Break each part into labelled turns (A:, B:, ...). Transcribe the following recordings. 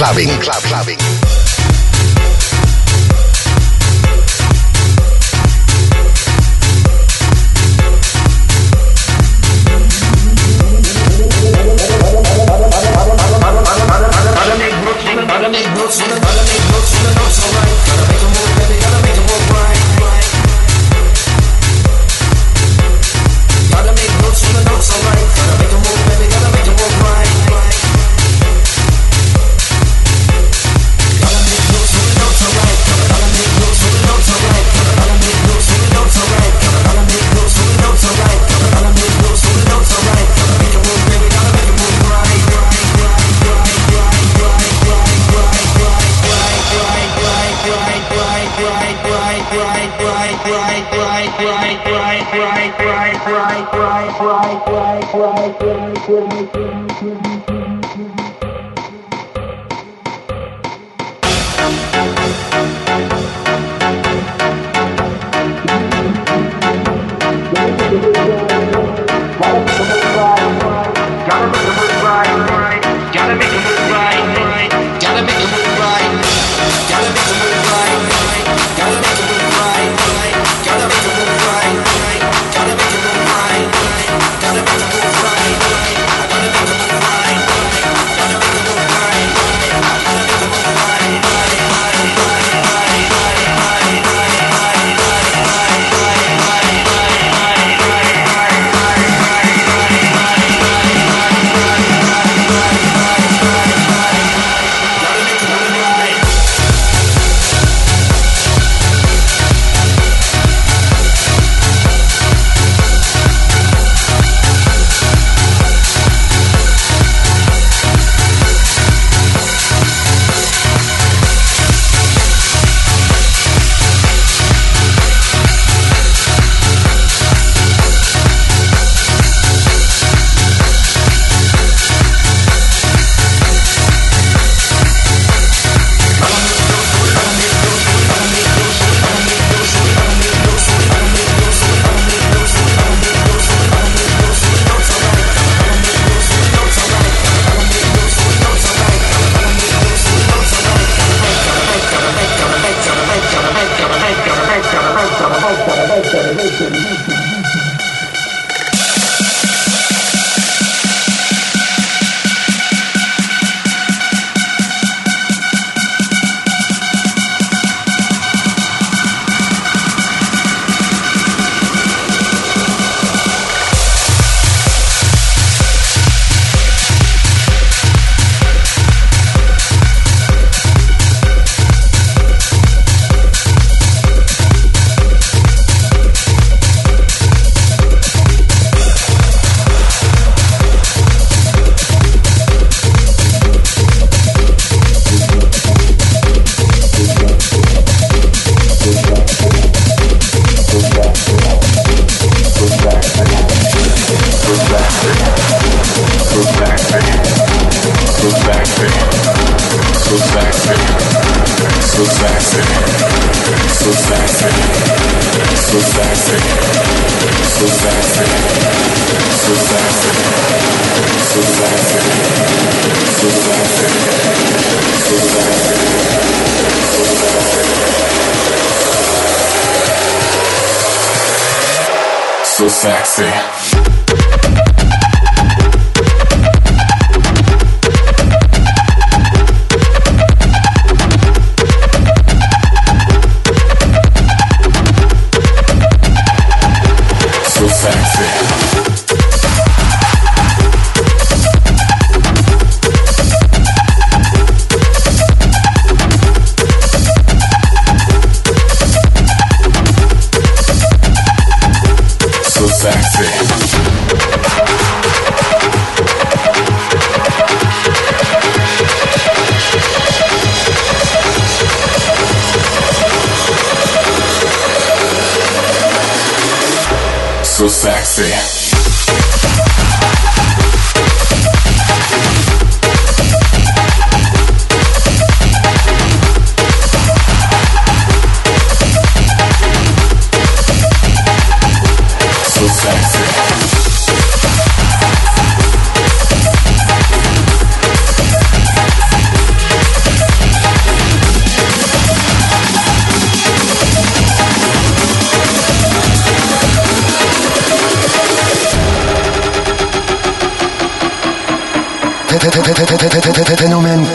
A: Clubbing.
B: Club Clubbing.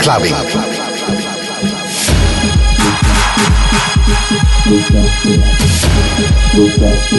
B: Clubbing.
C: Sexy,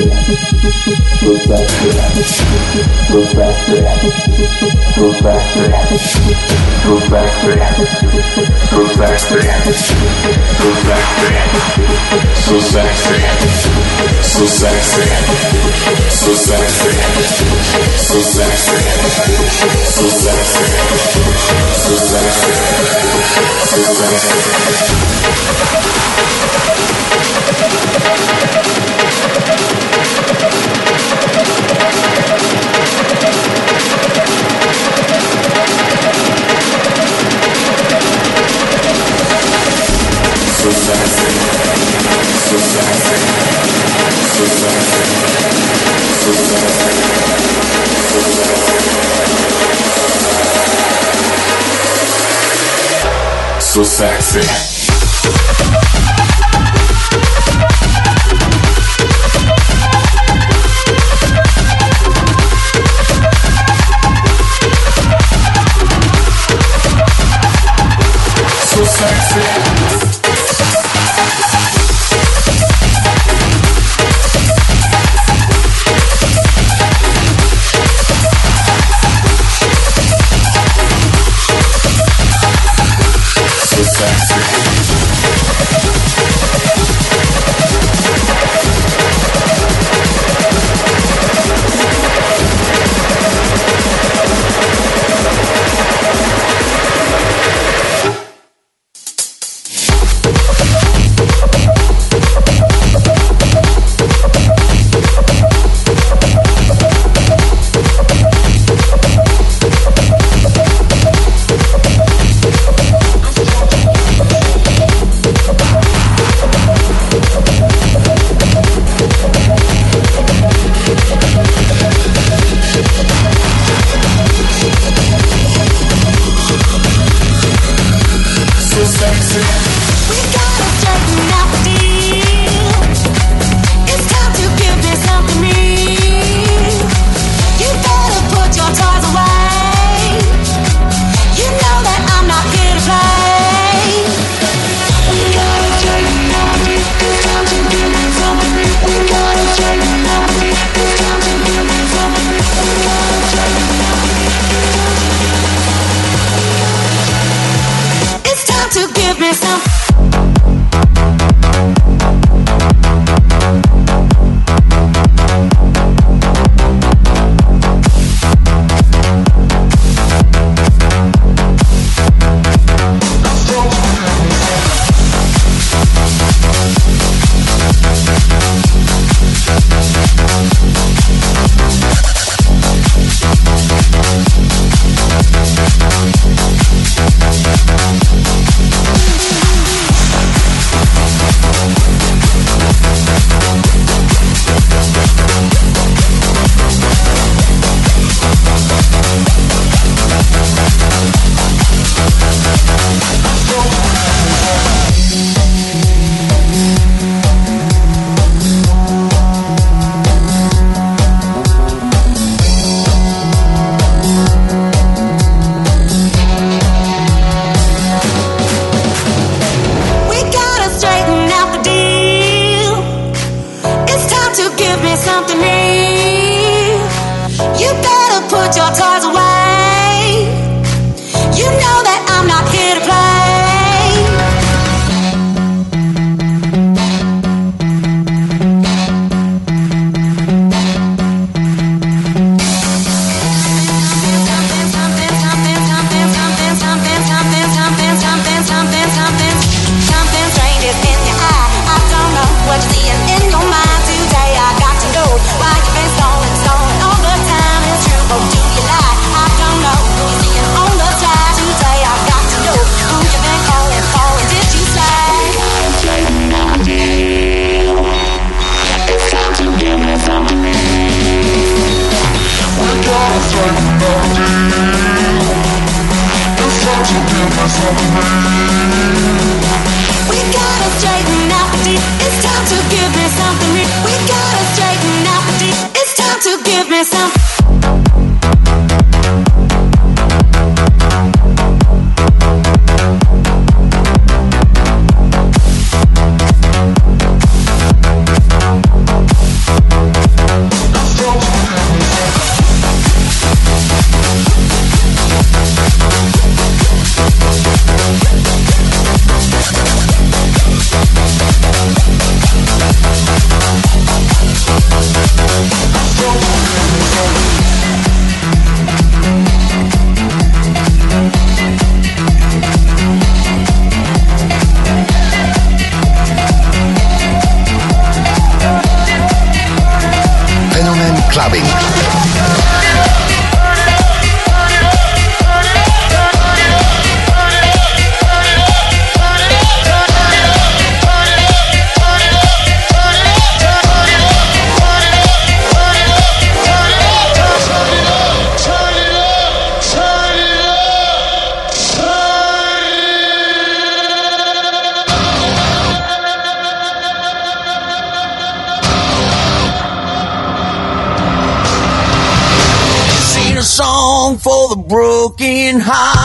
C: so sexy.
D: Broken hearted.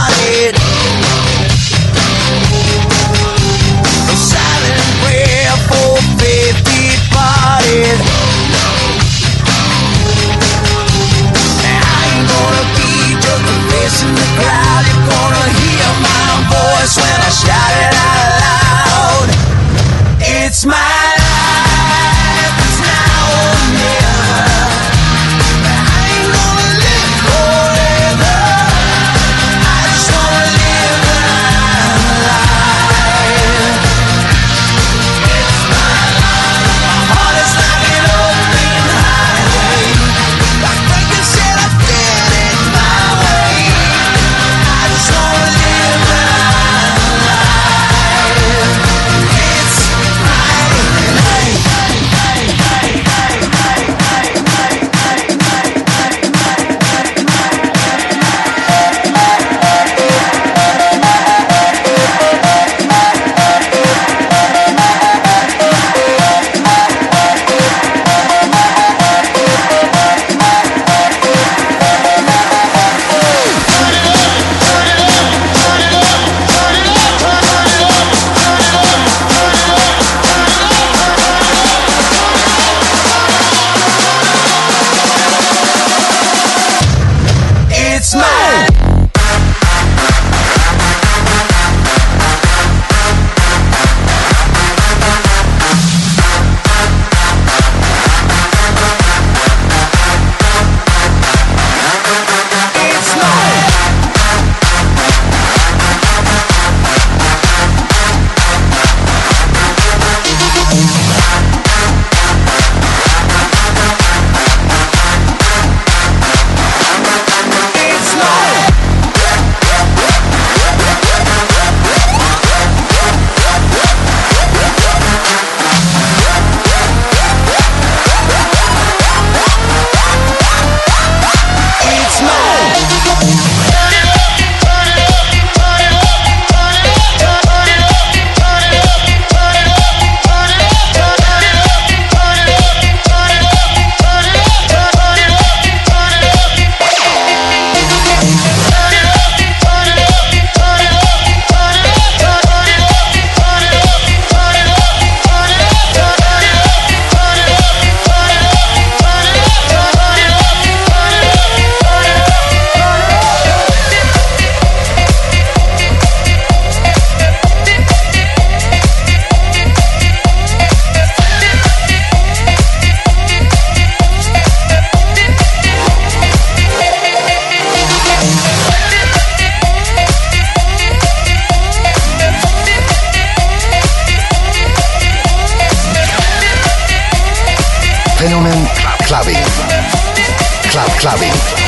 D: Clubbing.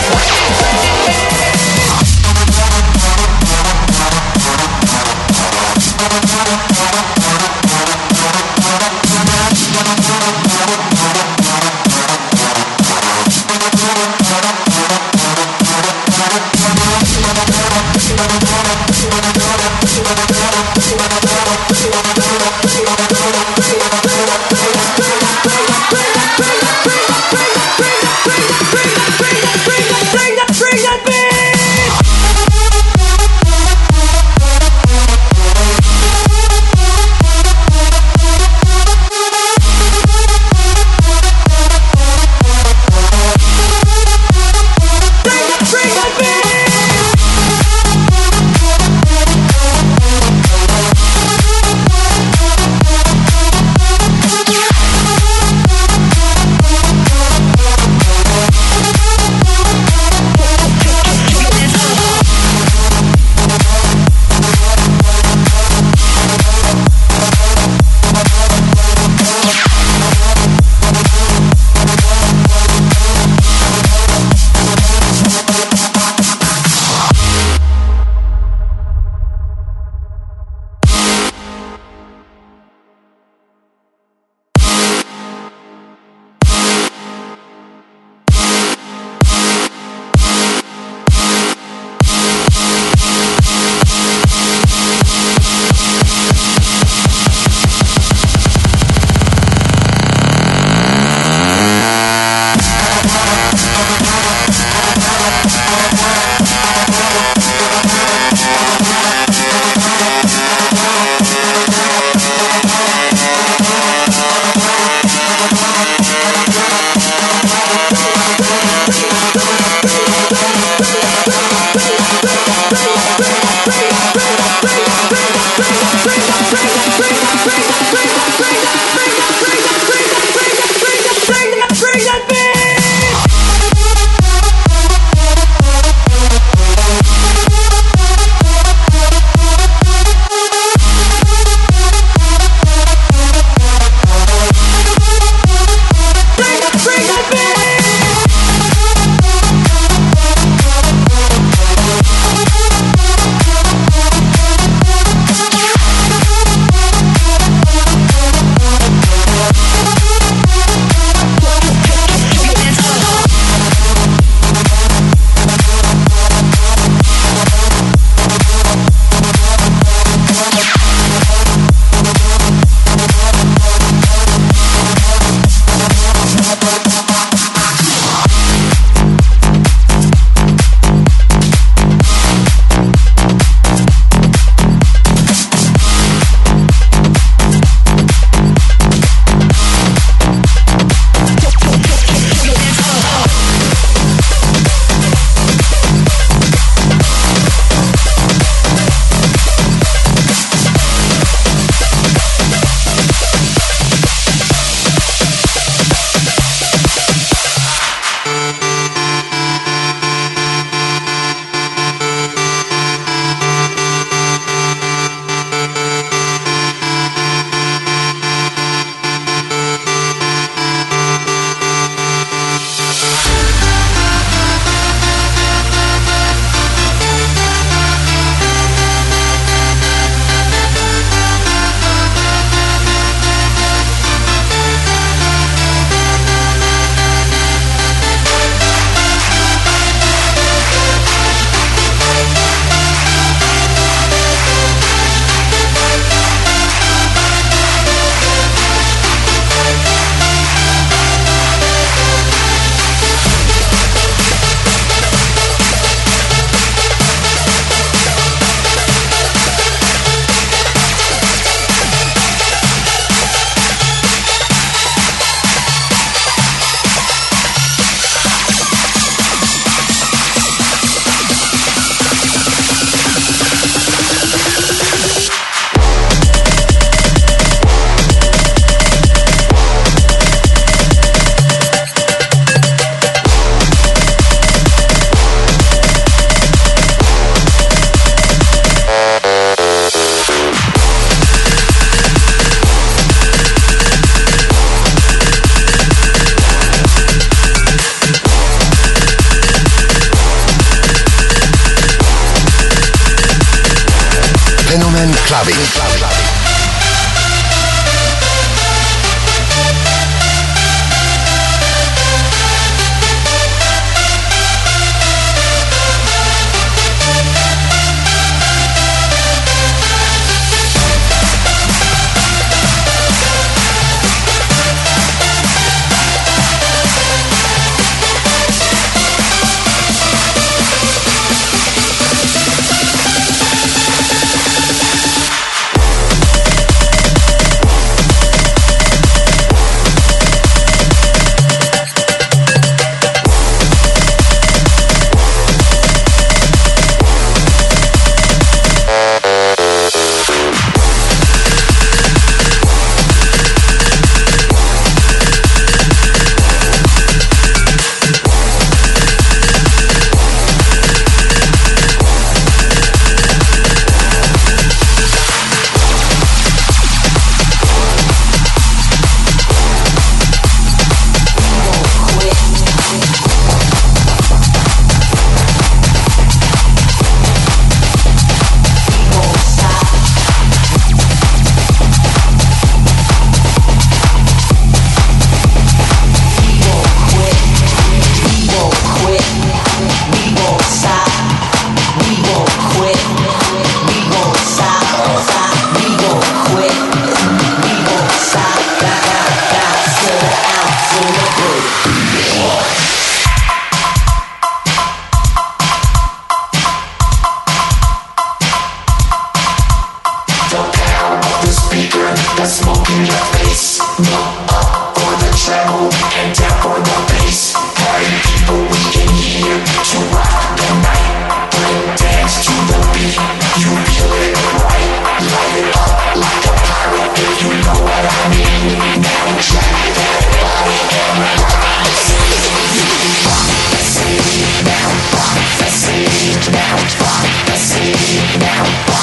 D: Bye.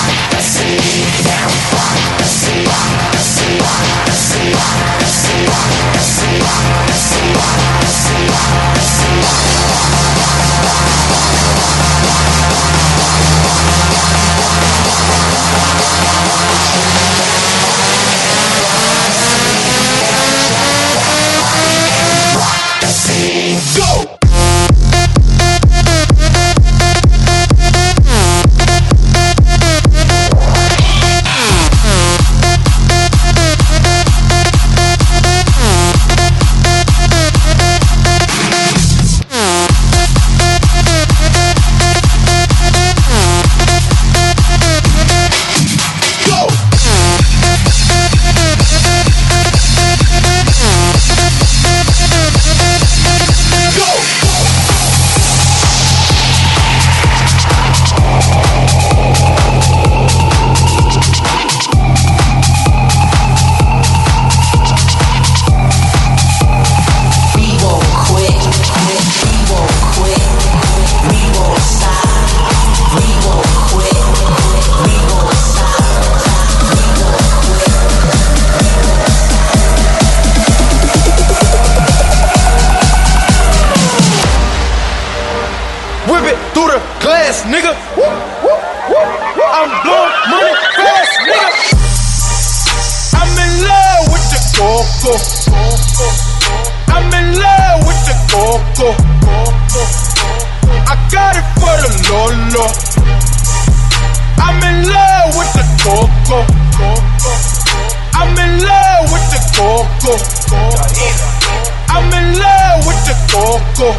D: Coco.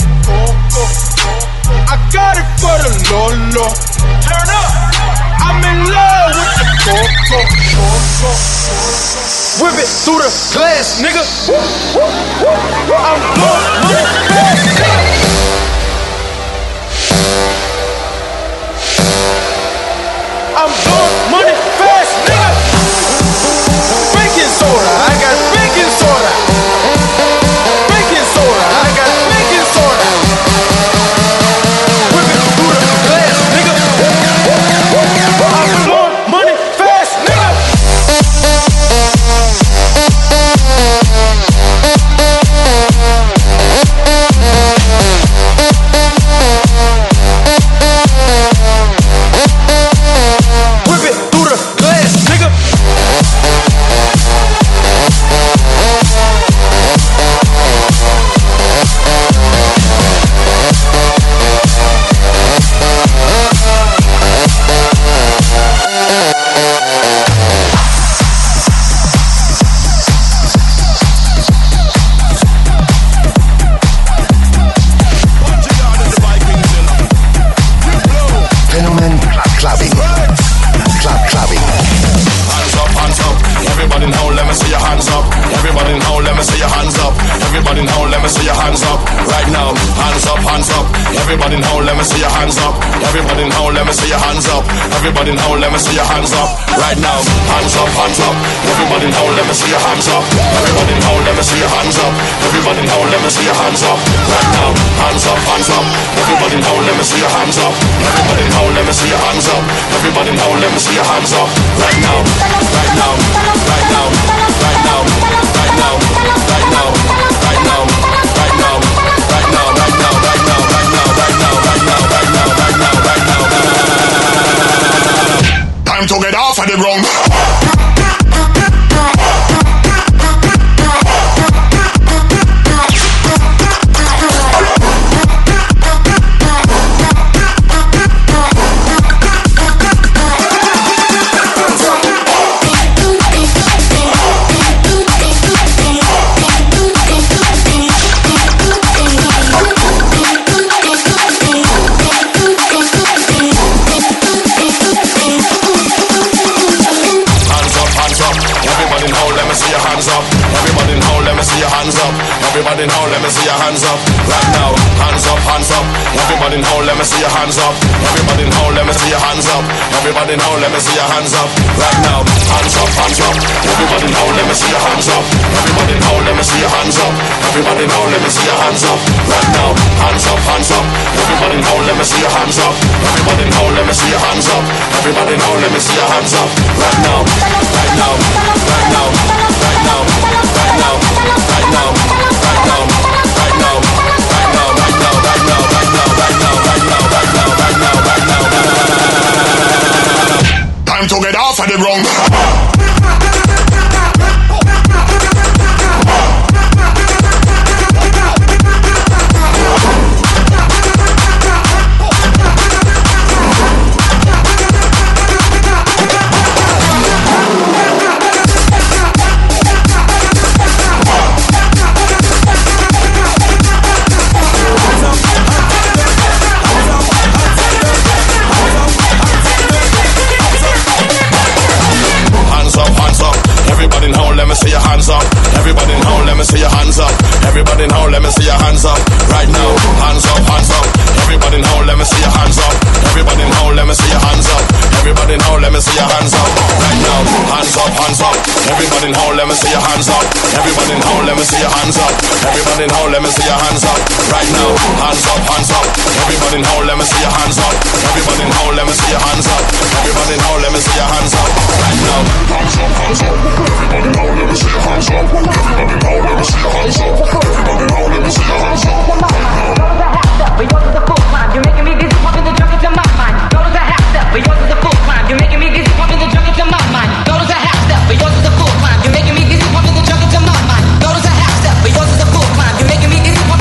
D: I got
E: it for the Lolo. Turn up. I'm in love with the Coco. Whip it
C: through the
F: glass, nigga. I'm blowing money fast. Everybody now, let me see your hands up. Right now, hands up, hands up. Everybody now, let me see your hands up. Everybody now, let me see your hands up. Everybody now, let me see your hands up. Right now, hands up, hands up. Everybody now, let me see your hands up. Everybody now, let me see your hands up. Everybody now, let me see your hands up. Right now, let me see your hands up. Right now, right now, Everybody now, let me see your hands up. Everybody now, let me see your hands up. Right now, hands up, hands up. Everybody now, let me see your hands up. Everybody now, let me see your hands up. Everybody now, let me see your hands up. Right now, hands up, hands up. Everybody now, let me see your hands up. Everybody now, let me see your hands up. Everybody now, let me see your hands up.
G: But yours is a full climb. You're making me dizzy, pumping the junk into my mind. Yours is a half step, but yours is a full climb. You're making me dizzy, pumping the junk into my mind. Yours is a half step, but yours is a full climb. You're making me dizzy, pumping the junk into my mind. Yours is a half step, but yours is a full climb. You're making me dizzy, pumping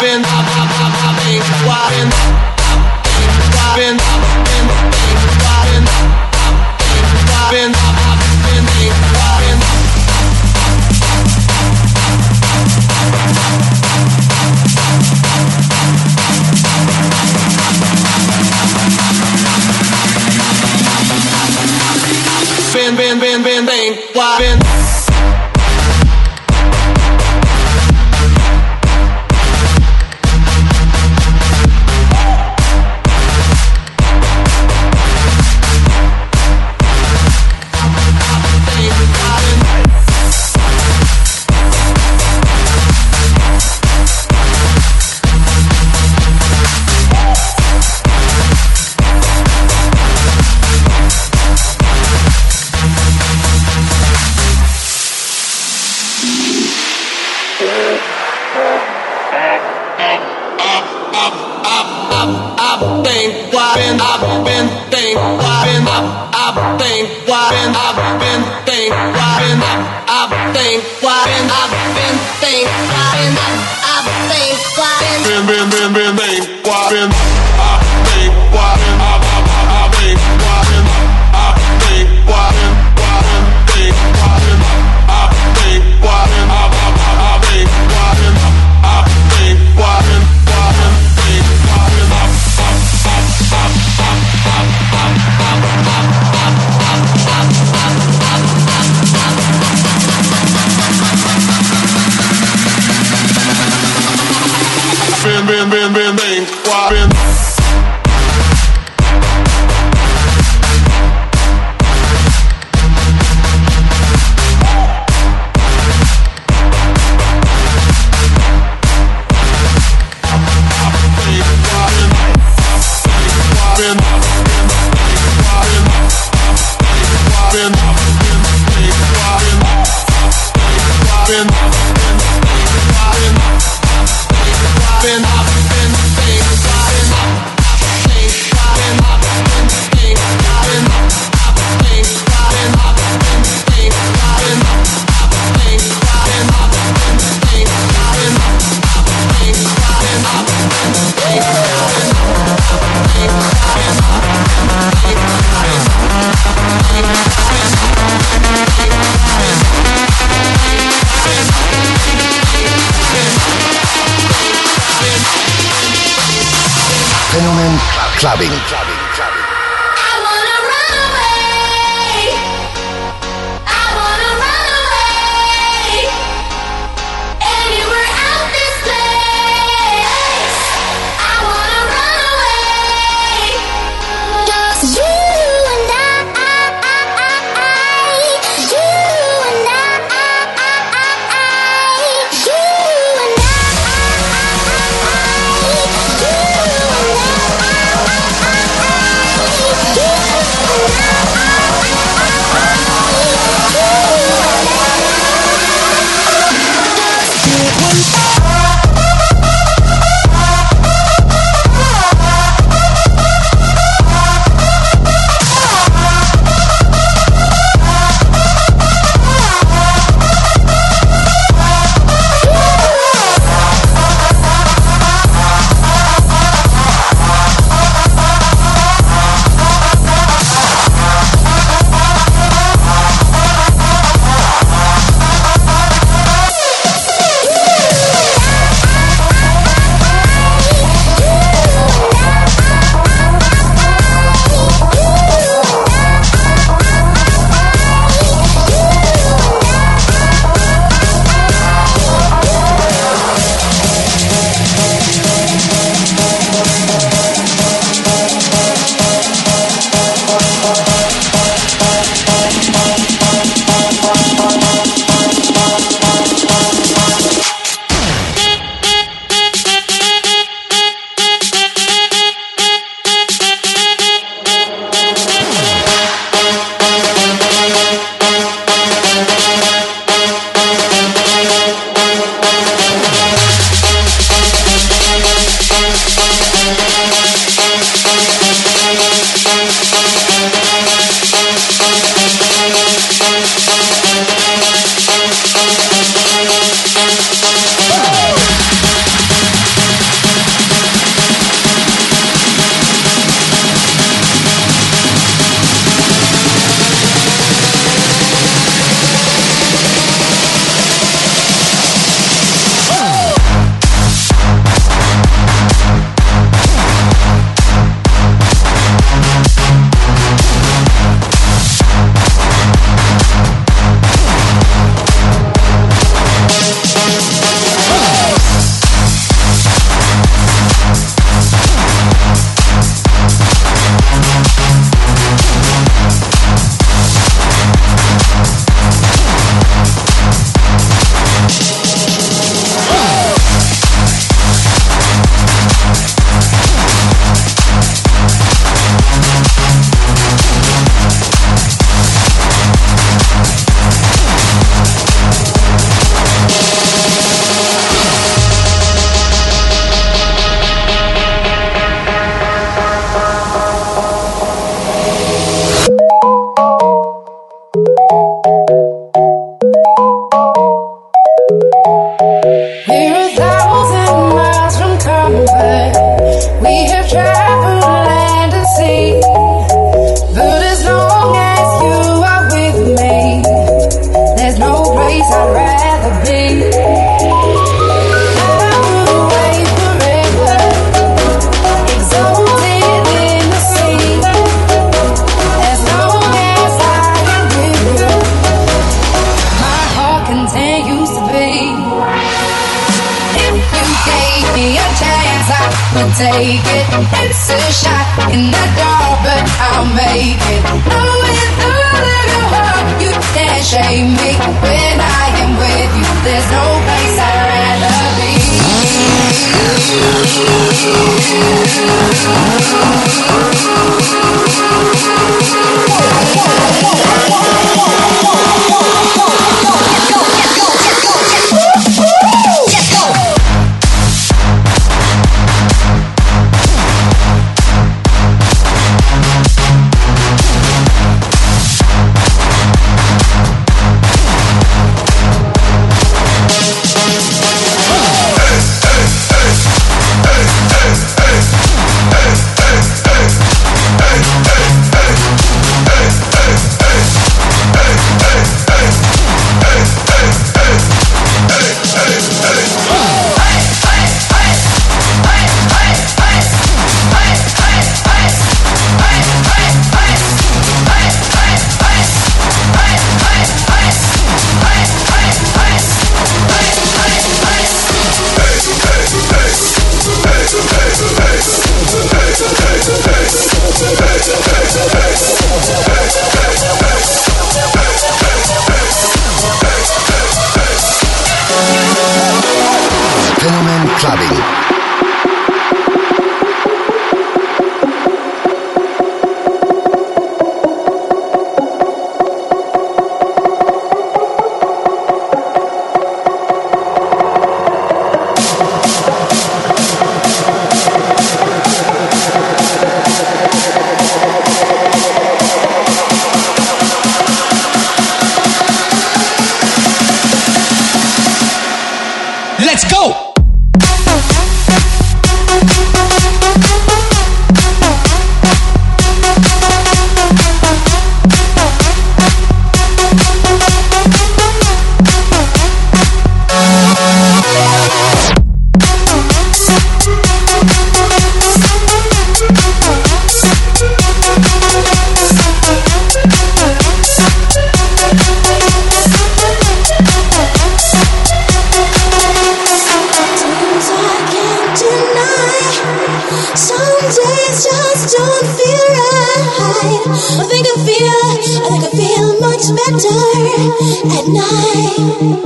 B: Been,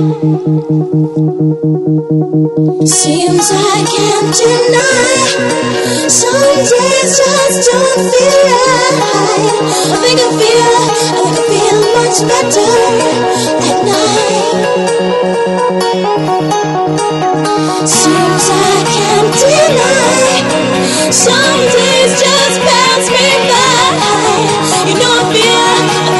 D: Seems I can't deny. Some days just don't feel right. I think I feel, I think I feel much better at night. Seems I can't deny. Some days just pass me by. You know I feel.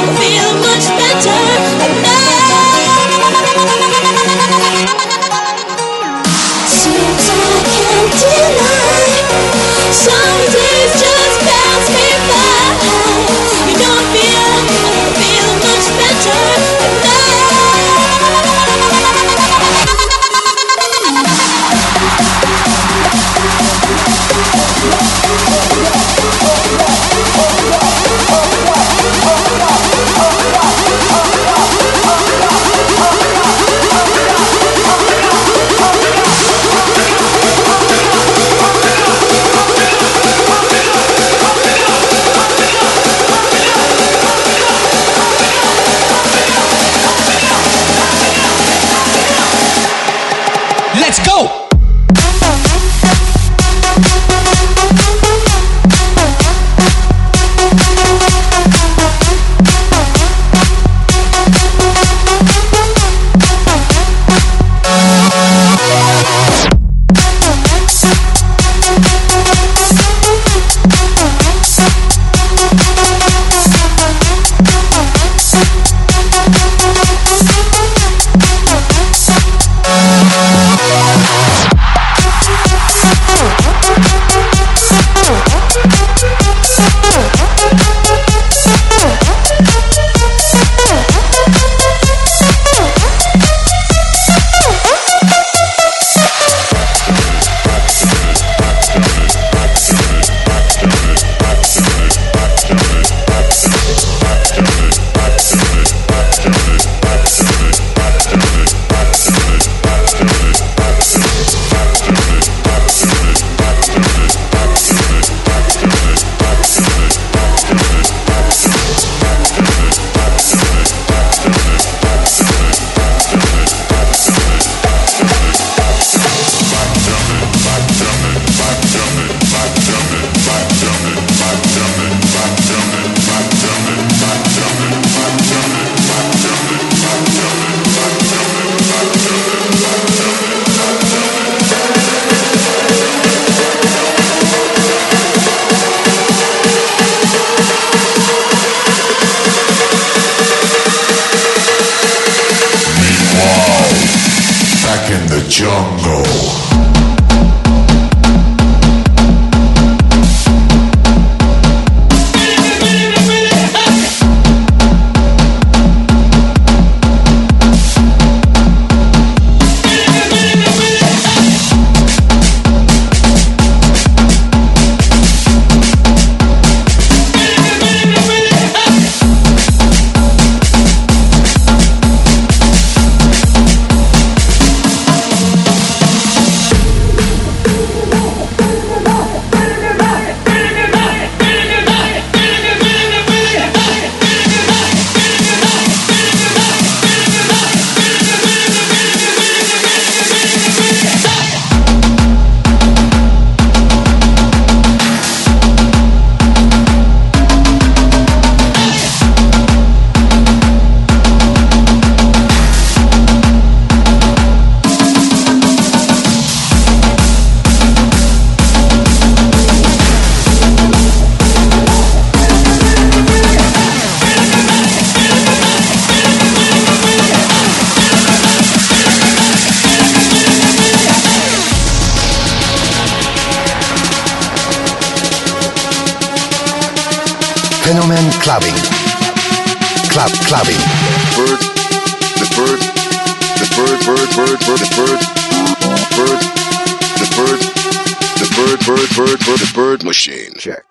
B: Clubbing.
H: Bird, the bird, the bird, bird, bird, bird, the bird, bird, the bird, the bird, bird, bird, bird, the bird machine.
B: Check.